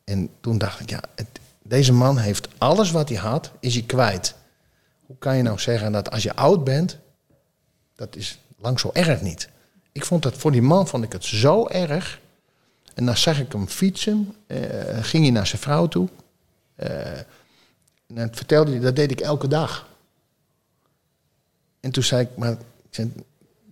En toen dacht ik, ja, het- deze man heeft alles wat hij had, is hij kwijt. Hoe kan je nou zeggen dat als je oud bent, dat is lang zo erg niet. Ik vond dat voor die man vond ik het zo erg. En dan zag ik hem fietsen, eh, ging hij naar zijn vrouw toe. Eh, en dan vertelde hij, dat deed ik elke dag. En toen zei ik, maar ik zei,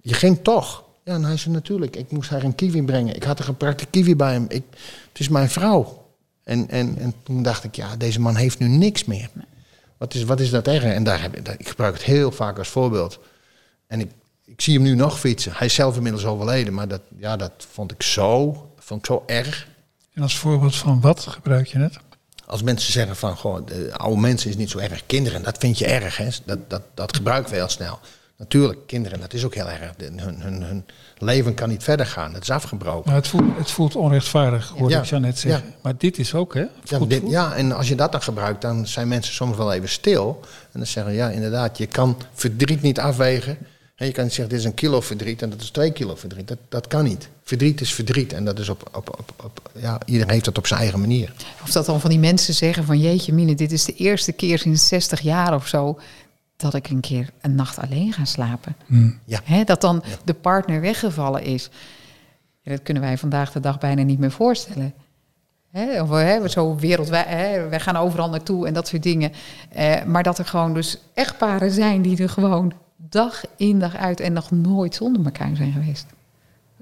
je ging toch? Ja, en hij zei natuurlijk, ik moest haar een kiwi brengen. Ik had een geprakte kiwi bij hem. Ik, het is mijn vrouw. En, en, en toen dacht ik, ja, deze man heeft nu niks meer. Wat is, wat is dat erg? En daar heb ik, ik gebruik het heel vaak als voorbeeld. En ik, ik zie hem nu nog fietsen. Hij is zelf inmiddels overleden, maar dat, ja, dat vond ik zo, vond ik zo erg. En als voorbeeld van wat gebruik je het? Als mensen zeggen van, goh, de oude mensen is niet zo erg. Kinderen, dat vind je erg, hè? Dat, dat, dat gebruiken we heel snel. Natuurlijk, kinderen, dat is ook heel erg. Hun, hun, hun leven kan niet verder gaan. Het is afgebroken. Nou, het, voelt, het voelt onrechtvaardig, hoorde Ja. ik net zeggen. Ja. Maar dit is ook, hè? Ja, dit- ja, en als je dat dan gebruikt, dan zijn mensen soms wel even stil. En dan zeggen ja, inderdaad, je kan verdriet niet afwegen. En je kan niet zeggen, dit is een kilo verdriet en dat is twee kilo verdriet. Dat, dat kan niet. Verdriet is verdriet en dat is op, op, op, op ja, iedereen heeft dat op zijn eigen manier. Of dat dan van die mensen zeggen van jeetje mine, dit is de eerste keer sinds 60 jaar of zo dat ik een keer een nacht alleen ga slapen. Hmm. Ja. Hè, dat dan de partner weggevallen is. Ja, dat kunnen wij vandaag de dag bijna niet meer voorstellen. Hè, of, hè, zo wereldwijd, hè, wij gaan overal naartoe en dat soort dingen. Eh, maar dat er gewoon dus echtparen zijn die er gewoon dag in dag uit en nog nooit zonder elkaar zijn geweest.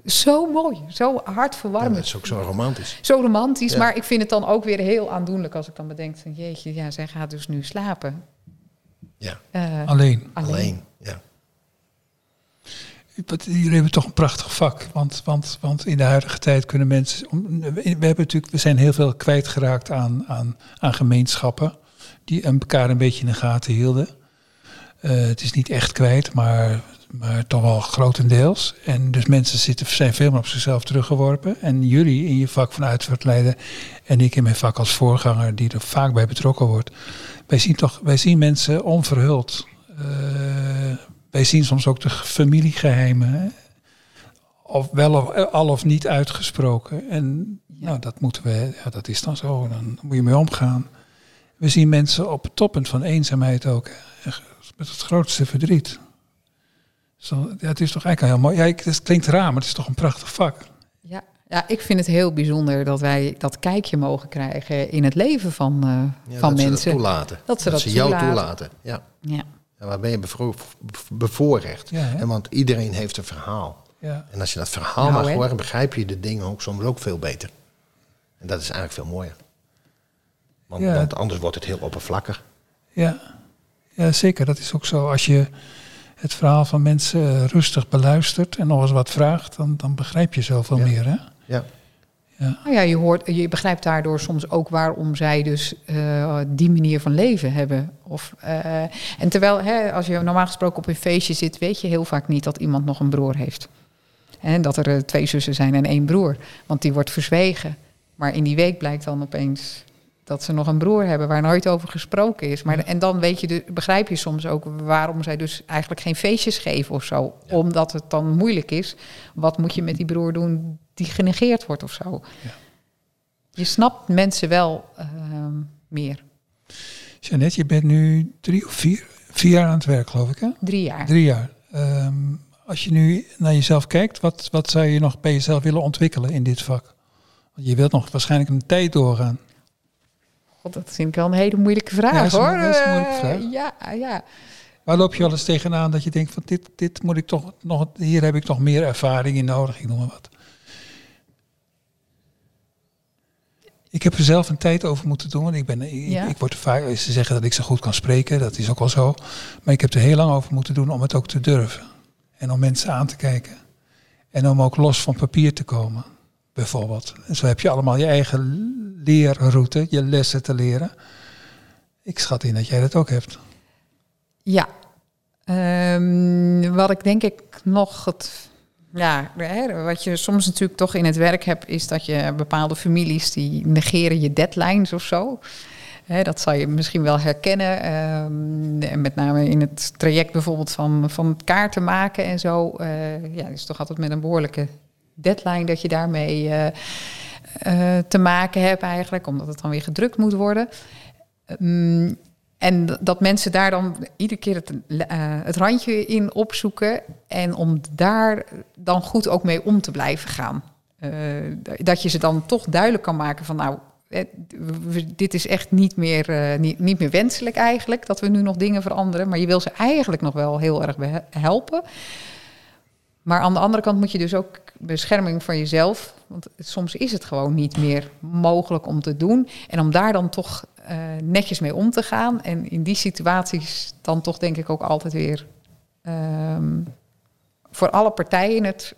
Zo mooi, zo Ja, hartverwarmend. dat is ook zo romantisch. Zo romantisch, Ja. maar ik vind het dan ook weer heel aandoenlijk als ik dan bedenk van jeetje, ja, zij gaat dus nu slapen. Ja, Eh, Alleen. alleen. alleen. Ja. jullie hebben toch een prachtig vak. Want, want, want in de huidige tijd kunnen mensen. We, hebben natuurlijk, we zijn heel veel kwijtgeraakt aan, aan, aan gemeenschappen. Die elkaar een beetje in de gaten hielden. Uh, het is niet echt kwijt, maar, maar toch wel grotendeels. En dus mensen zitten, zijn veel meer op zichzelf teruggeworpen. En jullie in je vak van uitvaartleiden en ik in mijn vak als voorganger, die er vaak bij betrokken wordt. Wij zien toch, wij zien mensen onverhuld. Uh, wij zien soms ook de familiegeheimen. Of wel of, al of niet uitgesproken. En nou, dat moeten we, ja, dat is dan zo. Dan moet je mee omgaan. We zien mensen op het toppunt van eenzaamheid ook. Met het grootste verdriet. Zo, ja, het is toch eigenlijk heel mooi. Ja, het klinkt raar, maar het is toch een prachtig vak. Ja, ja, ik vind het heel bijzonder dat wij dat kijkje mogen krijgen in het leven van, uh, van dat mensen. Ze dat toelaten. Dat ze, dat, ze jou toelaten. Ja. ja. En waar ben je bevoorrecht? en want iedereen heeft een verhaal. Ja. En als je dat verhaal nou, mag horen, begrijp je de dingen ook soms ook veel beter. En dat is eigenlijk veel mooier. Want, want anders wordt het heel oppervlakkig. Ja. ja, zeker. Dat is ook zo. Als je het verhaal van mensen rustig beluistert en nog eens wat vraagt, dan, dan begrijp je zoveel meer. Hè? Ja. Ja. Nou ja, je, hoort, je begrijpt daardoor soms ook waarom zij dus uh, die manier van leven hebben. Of, uh, en terwijl, hè, als je normaal gesproken op een feestje zit, weet je heel vaak niet dat iemand nog een broer heeft. En dat er uh, twee zussen zijn en één broer. Want die wordt verzwegen. Maar in die week blijkt dan opeens dat ze nog een broer hebben waar nooit over gesproken is. Maar, En dan weet je, de, begrijp je soms ook waarom zij dus eigenlijk geen feestjes geven of zo. Omdat het dan moeilijk is. Wat moet je met die broer doen die genegeerd wordt of zo? Ja. Je snapt mensen wel uh, meer. Jeannette, je bent nu drie of vier, vier jaar aan het werk, geloof ik, hè? Drie jaar. Drie jaar. Um, als je nu naar jezelf kijkt, wat, wat zou je nog bij jezelf willen ontwikkelen in dit vak? Want je wilt nog waarschijnlijk een tijd doorgaan. God, dat vind ik wel een hele moeilijke vraag, ja, hoor. Dat is een moeilijke vraag. Uh, ja, ja. Waar loop je wel eens tegenaan dat je denkt van dit, dit moet ik toch nog, hier heb ik toch meer ervaring in nodig, ik noem maar wat. Ik heb er zelf een tijd over moeten doen. Want ik, ben, ik, ik word vaak, ze zeggen dat ik zo goed kan spreken, dat is ook wel zo. Maar ik heb er heel lang over moeten doen om het ook te durven. En om mensen aan te kijken. En om ook los van papier te komen, bijvoorbeeld. En zo heb je allemaal je eigen leerroute, je lessen te leren. Ik schat in dat jij dat ook hebt. Ja. Um, wat ik denk ik nog het ja, wat je soms natuurlijk toch in het werk hebt, is dat je bepaalde families die negeren je deadlines of zo. Dat zal je misschien wel herkennen. Um, met name in het traject bijvoorbeeld van, van kaarten maken en zo. Uh, ja, is toch altijd met een behoorlijke deadline dat je daarmee uh, uh, te maken hebt eigenlijk, omdat het dan weer gedrukt moet worden. Um, en dat mensen daar dan iedere keer het, uh, het randje in opzoeken. En om daar dan goed ook mee om te blijven gaan. Uh, dat je ze dan toch duidelijk kan maken van nou, dit is echt niet meer, niet, niet meer wenselijk eigenlijk. Dat we nu nog dingen veranderen. Maar je wil ze eigenlijk nog wel heel erg helpen. Maar aan de andere kant moet je dus ook bescherming van jezelf. Want soms is het gewoon niet meer mogelijk om te doen. En om daar dan toch uh, netjes mee om te gaan. En in die situaties dan toch denk ik ook altijd weer um, voor alle partijen het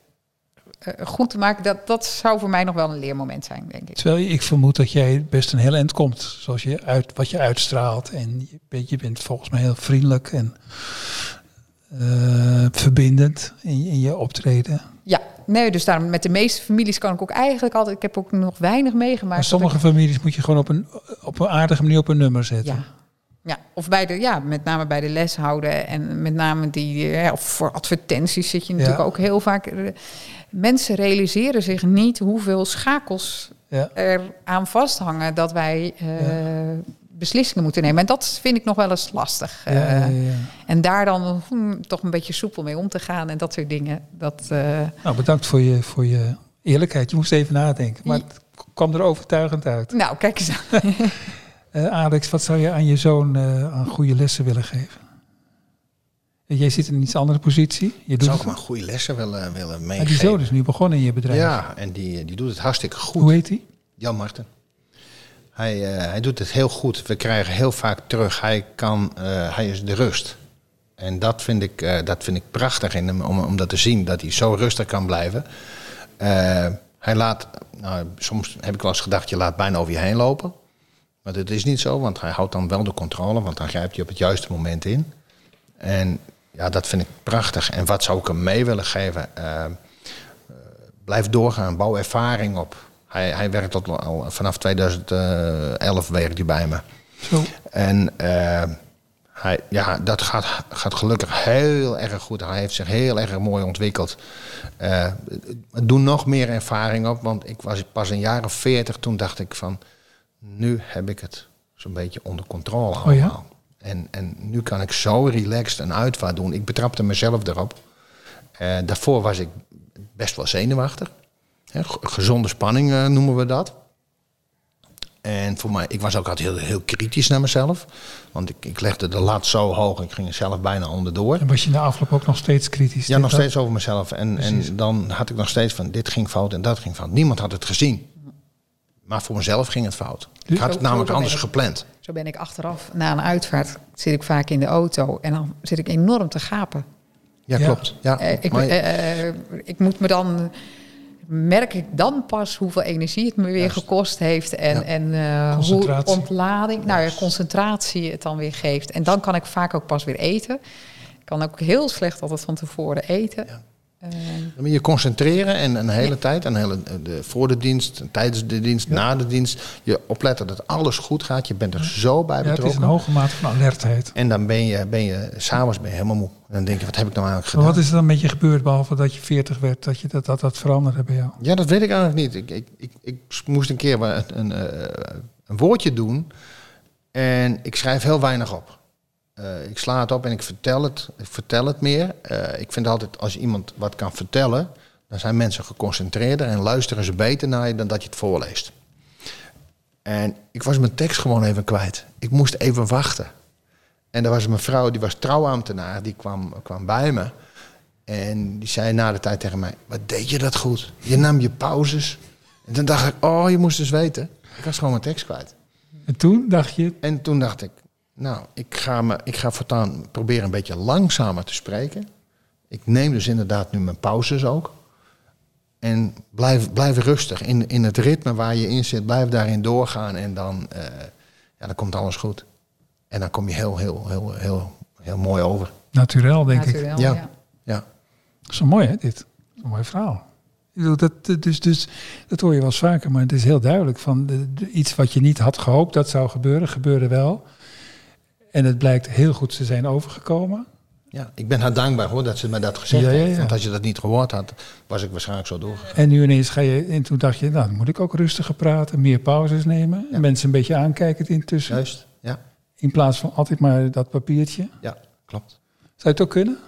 uh, goed te maken. Dat, dat zou voor mij nog wel een leermoment zijn, denk ik. Terwijl ik vermoed dat jij best een heel eind komt. Zoals je uit, wat je uitstraalt. En je bent, je bent volgens mij heel vriendelijk en uh, verbindend in, in je optreden. Ja, nee, dus daarom met de meeste families kan ik ook eigenlijk altijd. Ik heb ook nog weinig meegemaakt. Maar sommige families moet je gewoon op een, op een aardige manier op een nummer zetten. Ja. Ja, of bij de, ja, met name bij de les houden en met name die, ja, of voor advertenties zit je natuurlijk ja. ook heel vaak. Mensen realiseren zich niet hoeveel schakels ja. er aan vasthangen dat wij uh, beslissingen moeten nemen. En dat vind ik nog wel eens lastig. Ja, uh, ja, ja. En daar dan hm, toch een beetje soepel mee om te gaan en dat soort dingen. Dat, uh... Nou, bedankt voor je, voor je eerlijkheid. Je moest even nadenken, maar het kwam er overtuigend uit. Nou, kijk eens aan. uh, *laughs* Alex, wat zou je aan je zoon aan goede lessen willen geven? Jij zit in een iets andere positie. Je doet zou ik maar goede lessen willen, willen meegeven. Maar die zoon is nu begonnen in je bedrijf. Ja, en die, die doet het hartstikke goed. Hoe heet hij? Jan Marten. Hij, uh, hij doet het heel goed. We krijgen heel vaak terug. Hij, kan, uh, hij is de rust. En dat vind ik, eh, dat vind ik prachtig in hem, om, om dat te zien, dat hij zo rustig kan blijven. Eh, hij laat, nou, soms heb ik wel eens gedacht, je laat bijna over je heen lopen. Maar dat is niet zo, want hij houdt dan wel de controle, want dan grijpt hij op het juiste moment in. En ja, dat vind ik prachtig. En wat zou ik hem mee willen geven? Blijf doorgaan, bouw ervaring op. Hij, hij werkt tot al vanaf 2011 werkt hij bij me. Zo. En uh, hij, ja, dat gaat, gaat gelukkig heel erg goed. Hij heeft zich heel erg mooi ontwikkeld. Uh, doe nog meer ervaring op, want ik was pas een jaar of veertig. Toen dacht ik van, nu heb ik het zo'n beetje onder controle allemaal. Oh ja? en, en nu kan ik zo relaxed een uitvaart doen. Ik betrapte mezelf erop. Uh, daarvoor was ik best wel zenuwachtig. Gezonde spanning uh, noemen we dat. En voor mij, ik was ook altijd heel, heel kritisch naar mezelf. Want ik, ik legde de lat zo hoog, ik ging er zelf bijna onderdoor. En was je na afloop ook nog steeds kritisch? Ja, nog steeds over mezelf. En, en dan had ik nog steeds van, dit ging fout en dat ging fout. Niemand had het gezien. Maar voor mezelf ging het fout. Ik had het namelijk anders gepland. Zo ben ik achteraf, na een uitvaart, zit ik vaak in de auto. En dan zit ik enorm te gapen. Ja, klopt. Ja, uh, ik, uh, ik moet me dan merk ik dan pas hoeveel energie het me weer gekost heeft. En, en uh, hoe ontlading, nou ja, concentratie het dan weer geeft. En dan kan ik vaak ook pas weer eten. Ik kan ook heel slecht altijd van tevoren eten. Ja. Uh, je concentreren en een hele tijd, een hele, de, voor de dienst, tijdens de dienst, na de dienst. Je opletten dat alles goed gaat. Je bent er zo bij betrokken. het is een hoge mate van alertheid. En dan ben je, ben je s'avonds ben je helemaal moe. En dan denk je, wat heb ik nou eigenlijk gedaan? Maar wat is er dan met je gebeurd, behalve dat je 40 werd, dat je dat, dat, dat veranderde bij jou? Ja, dat weet ik eigenlijk niet. Ik, ik, ik, ik moest een keer een, een, eh, een woordje doen. En ik schrijf heel weinig op. Uh, ik sla het op en ik vertel het, ik vertel het meer. Uh, ik vind altijd, als iemand wat kan vertellen, dan zijn mensen geconcentreerder en luisteren ze beter naar je dan dat je het voorleest. En ik was mijn tekst gewoon even kwijt. Ik moest even wachten. En er was een mevrouw, die was trouwambtenaar, die kwam, kwam bij me. En die zei na de tijd tegen mij, wat deed je dat goed? Je nam je pauzes. En toen dacht ik, oh, je moest dus weten. Ik was gewoon mijn tekst kwijt. En toen dacht je? En toen dacht ik, nou, ik ga, me, ik ga voortaan proberen een beetje langzamer te spreken. Ik neem dus inderdaad nu mijn pauzes ook. En blijf, blijf rustig in, in het ritme waar je in zit. Blijf daarin doorgaan en dan, uh, ja, dan komt alles goed. En dan kom je heel, heel, heel, heel, heel mooi over. Naturel, denk ik. Ja. ja. ja. Dat is zo mooi, hè, dit. Een mooi verhaal. Dat, dus, dus, dat hoor je wel eens vaker, maar het is heel duidelijk van de, iets wat je niet had gehoopt dat zou gebeuren, gebeurde wel. En het blijkt heel goed te zijn overgekomen. Ja, ik ben haar dankbaar hoor dat ze mij dat gezegd heeft. Want als je dat niet gehoord had, was ik waarschijnlijk zo doorgegaan. En nu ineens ga je, en toen dacht je, nou dan moet ik ook rustiger praten, meer pauzes nemen. En mensen een beetje aankijken intussen. Juist, ja. In plaats van altijd maar dat papiertje. Ja, klopt. Zou je het ook kunnen?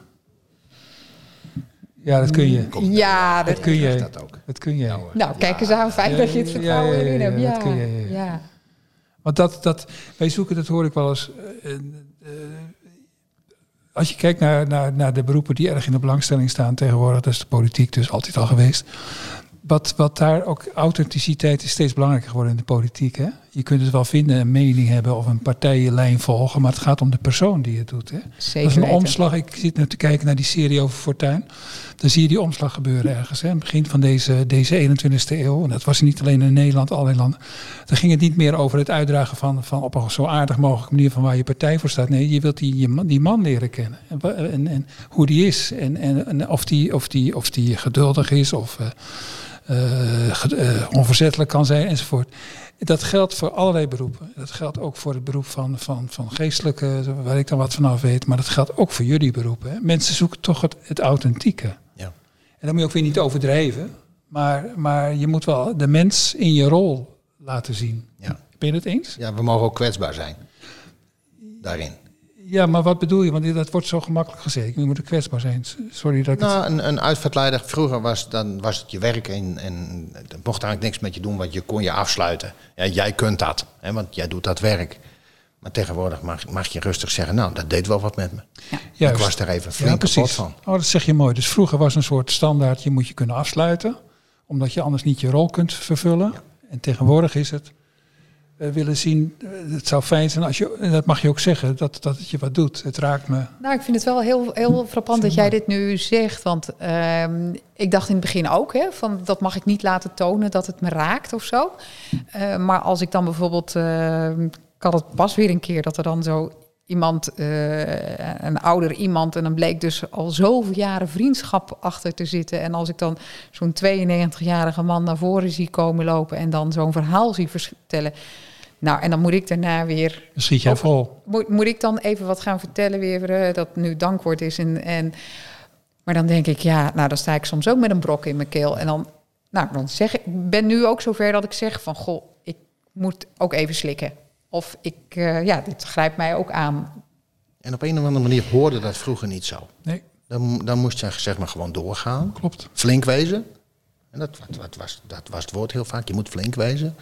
Ja, dat kun je. Ja, dat, kun je. Dat ook. Dat kun je. Nou, kijk eens aan, fijn dat je het vertrouwen erin hebt. Ja, dat kun je. ja. Want dat, dat, wij zoeken, dat hoor ik wel eens. Uh, uh, als je kijkt naar, naar, naar de beroepen die erg in de belangstelling staan tegenwoordig, dat is de politiek dus altijd al geweest wat, wat daar ook authenticiteit is steeds belangrijker geworden in de politiek. Hè? Je kunt het wel vinden, een mening hebben of een partijenlijn volgen, maar het gaat om de persoon die het doet. Hè? Zeker dat is een omslag. Ik zit nu te kijken naar die serie over Fortuin. Dan zie je die omslag gebeuren ergens. Hè? Begin van deze, deze 21ste eeuw. En dat was niet alleen in Nederland, allerlei landen. Dan ging het niet meer over het uitdragen van, van op een zo aardig mogelijke manier van waar je partij voor staat. Nee, je wilt die, die man leren kennen. En, en, en hoe die is. En, en, en, of, die, of, die, of die geduldig is of... Uh, onverzettelijk kan zijn enzovoort. Dat geldt voor allerlei beroepen. Dat geldt ook voor het beroep van, van, van geestelijke, waar ik dan wat vanaf weet. Maar dat geldt ook voor jullie beroepen. Hè. Mensen zoeken toch het, het authentieke. Ja. En dan moet je ook weer niet overdrijven. Maar, maar je moet wel de mens in je rol laten zien. Ja. Ben je het eens? Ja, we mogen ook kwetsbaar zijn. Daarin. Ja, maar wat bedoel je? Want dat wordt zo gemakkelijk gezegd. Je moet kwetsbaar zijn. Sorry dat ik nou, een, een uitvaartleider, vroeger was, dan was het je werk en, en mocht eigenlijk niks met je doen, want je kon je afsluiten. Ja, jij kunt dat, hè, want jij doet dat werk. Maar tegenwoordig mag, mag je rustig zeggen, nou, dat deed wel wat met me. Ja. Ik was er even flink ja, kapot van. Oh, dat zeg je mooi. Dus vroeger was een soort standaard, je moet je kunnen afsluiten. Omdat je anders niet je rol kunt vervullen. En tegenwoordig is het, eh, willen zien. Eh, het zou fijn zijn als je, en dat mag je ook zeggen, dat, dat het je wat doet. Het raakt me. Nou, ik vind het wel heel, heel frappant dat jij dit nu zegt. Want ehm, ik dacht in het begin ook, hè, van dat mag ik niet laten tonen dat het me raakt of zo. Eh, maar als ik dan bijvoorbeeld, ik had het pas weer een keer dat er dan zo iemand, uh, een ouder iemand, en dan bleek dus al zoveel jaren vriendschap achter te zitten. En als ik dan zo'n 92-jarige man naar voren zie komen lopen en dan zo'n verhaal zie vertellen. Nou, en dan moet ik daarna weer. Schiet jij vol. Moet, moet ik dan even wat gaan vertellen weer uh, dat nu dankwoord is. En, en, maar dan denk ik, ja, nou, dan sta ik soms ook met een brok in mijn keel. En dan, nou, dan zeg ik, ben nu ook zover dat ik zeg van, goh, ik moet ook even slikken. Of ik, uh, ja, dit grijpt mij ook aan. En op een of andere manier hoorde dat vroeger niet zo. Nee. Dan, dan moest je zeg maar gewoon doorgaan. Klopt. Flink wezen. En dat, wat, wat was, dat was het woord heel vaak. Je moet flink wezen.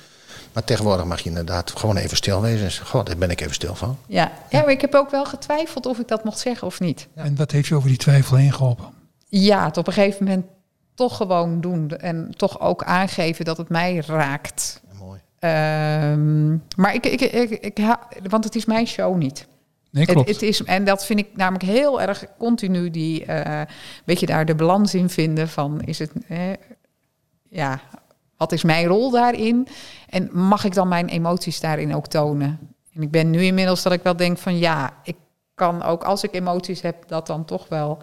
Maar tegenwoordig mag je inderdaad gewoon even stil wezen. En zeggen, goh, daar ben ik even stil van. Ja. ja, maar ik heb ook wel getwijfeld of ik dat mocht zeggen of niet. Ja. En wat heeft je over die twijfel heen geholpen? Ja, het op een gegeven moment toch gewoon doen. En toch ook aangeven dat het mij raakt. Um, maar ik, ik, ik, ik, want het is mijn show niet. Nee, klopt. Het, het, is, en dat vind ik namelijk heel erg continu die, uh, weet je, daar de balans in vinden van, is het, eh, ja, wat is mijn rol daarin? En mag ik dan mijn emoties daarin ook tonen? En ik ben nu inmiddels dat ik wel denk van, ja, ik kan ook als ik emoties heb, dat dan toch wel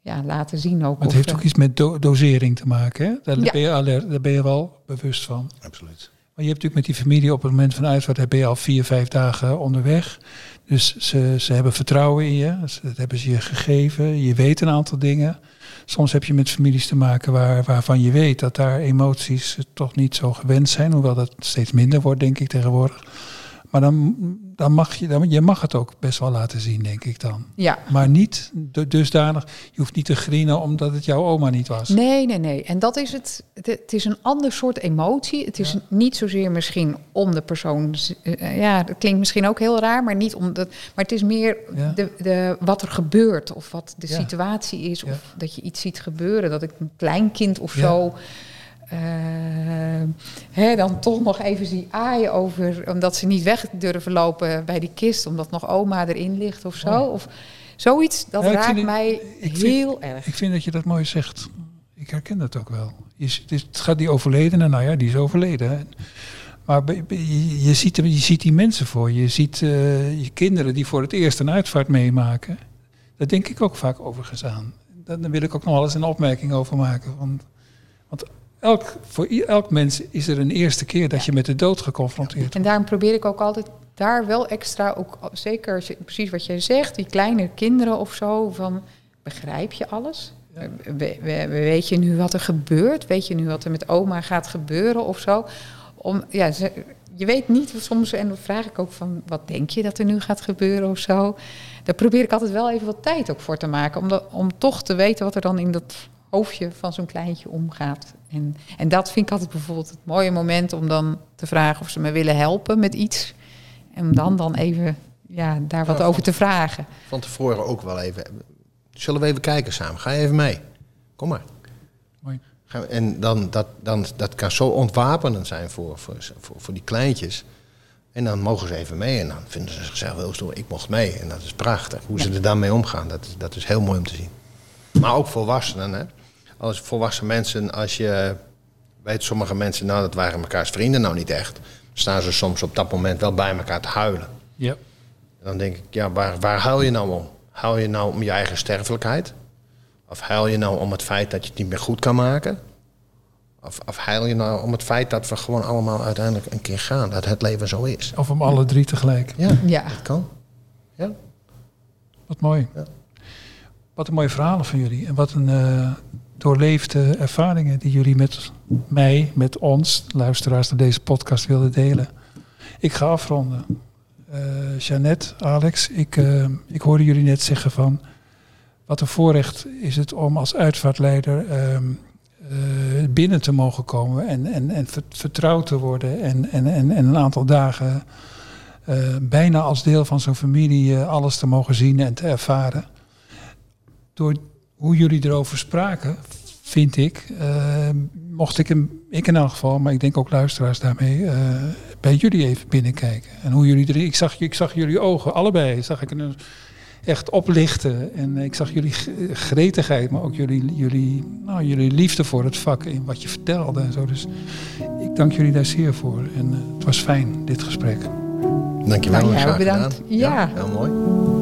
ja, laten zien ook. Maar het heeft ook iets met do dosering te maken, hè? Daar, ja. ben je alert, daar ben je wel bewust van. Absoluut. Maar je hebt natuurlijk met die familie op het moment van uitvaart ben je al vier, vijf dagen onderweg. Dus ze, ze hebben vertrouwen in je. Dat hebben ze je gegeven. Je weet een aantal dingen. Soms heb je met families te maken waar, waarvan je weet dat daar emoties toch niet zo gewend zijn. Hoewel dat steeds minder wordt, denk ik, tegenwoordig. Maar dan, dan mag je, dan, je mag het ook best wel laten zien, denk ik dan. Ja. Maar niet dusdanig, je hoeft niet te grienen omdat het jouw oma niet was. Nee, nee, nee. En dat is het. Het, is een ander soort emotie. Het is ja. niet zozeer misschien om de persoon. Uh, ja, dat klinkt misschien ook heel raar, maar niet om dat. Maar het is meer ja. de, de, wat er gebeurt of wat de ja. situatie is. Of dat je iets ziet gebeuren. Dat ik een kleinkind of zo. Uh, hè, dan toch nog even zie aaien over, omdat ze niet weg durven lopen bij die kist, omdat nog oma erin ligt of zo. Oh. Of zoiets, dat raakt mij heel vind, erg. Ik vind dat je dat mooi zegt. Ik herken dat ook wel. Je, het gaat die overledene, nou ja, die is overleden. Hè. Maar je, ziet, je ziet die mensen voor je. Je ziet uh, je kinderen die voor het eerst een uitvaart meemaken. Daar denk ik ook vaak overigens aan. Daar wil ik ook nog wel eens een opmerking over maken. Want, want elk, voor elk mens is er een eerste keer dat je met de dood geconfronteerd wordt. En daarom probeer ik ook altijd daar wel extra, ook zeker precies wat jij zegt, die kleine kinderen of zo, van begrijp je alles? Ja. We, we, weet je nu wat er gebeurt? Weet je nu wat er met oma gaat gebeuren of zo? Om, ja, ze, je weet niet soms, en dan vraag ik ook van, wat denk je dat er nu gaat gebeuren of zo? Daar probeer ik altijd wel even wat tijd ook voor te maken, om, de, om toch te weten wat er dan in dat hoofdje van zo'n kleintje omgaat. En, en dat vind ik altijd bijvoorbeeld het mooie moment om dan te vragen of ze me willen helpen met iets. En om dan, dan even ja, daar wat ja, over te vragen. Van tevoren ook wel even. Zullen we even kijken samen? Ga je even mee? Kom maar. Mooi. En dan, dat, dan, dat kan zo ontwapenend zijn voor, voor, voor, voor die kleintjes. En dan mogen ze even mee en dan vinden ze zichzelf heel stoer. Ik mocht mee en dat is prachtig. Hoe ja. ze er daarmee omgaan, dat is, dat is heel mooi om te zien. Maar ook volwassenen, hè als volwassen mensen, als je weet sommige mensen, nou dat waren mekaars vrienden nou niet echt, staan ze soms op dat moment wel bij elkaar te huilen. Ja. En dan denk ik, ja, waar, waar huil je nou om? Huil je nou om je eigen sterfelijkheid? Of huil je nou om het feit dat je het niet meer goed kan maken? Of, of huil je nou om het feit dat we gewoon allemaal uiteindelijk een keer gaan, dat het leven zo is? Of om alle drie tegelijk. Ja, ja. dat kan. Ja. Wat mooi. Ja. Wat een mooie verhalen van jullie. En wat een uh, doorleefde ervaringen die jullie met mij, met ons, luisteraars naar deze podcast wilden delen. Ik ga afronden. Uh, Jeannette, Alex, ik, uh, ik hoorde jullie net zeggen van wat een voorrecht is het om als uitvaartleider uh, binnen te mogen komen en, en, en vertrouwd te worden en, en, en, en een aantal dagen bijna als deel van zo'n familie alles te mogen zien en te ervaren. Door hoe jullie erover spraken, vind ik. Uh, mocht ik hem, ik in elk geval, maar ik denk ook luisteraars daarmee, uh, bij jullie even binnenkijken. En hoe jullie erin. Ik zag, ik zag jullie ogen, allebei, zag ik een, echt oplichten. En ik zag jullie gretigheid, maar ook jullie, jullie, nou, jullie liefde voor het vak en wat je vertelde en zo. Dus ik dank jullie daar zeer voor. En uh, het was fijn, dit gesprek. Dankjewel. Nou, ja, bedankt. Ja. ja, heel mooi.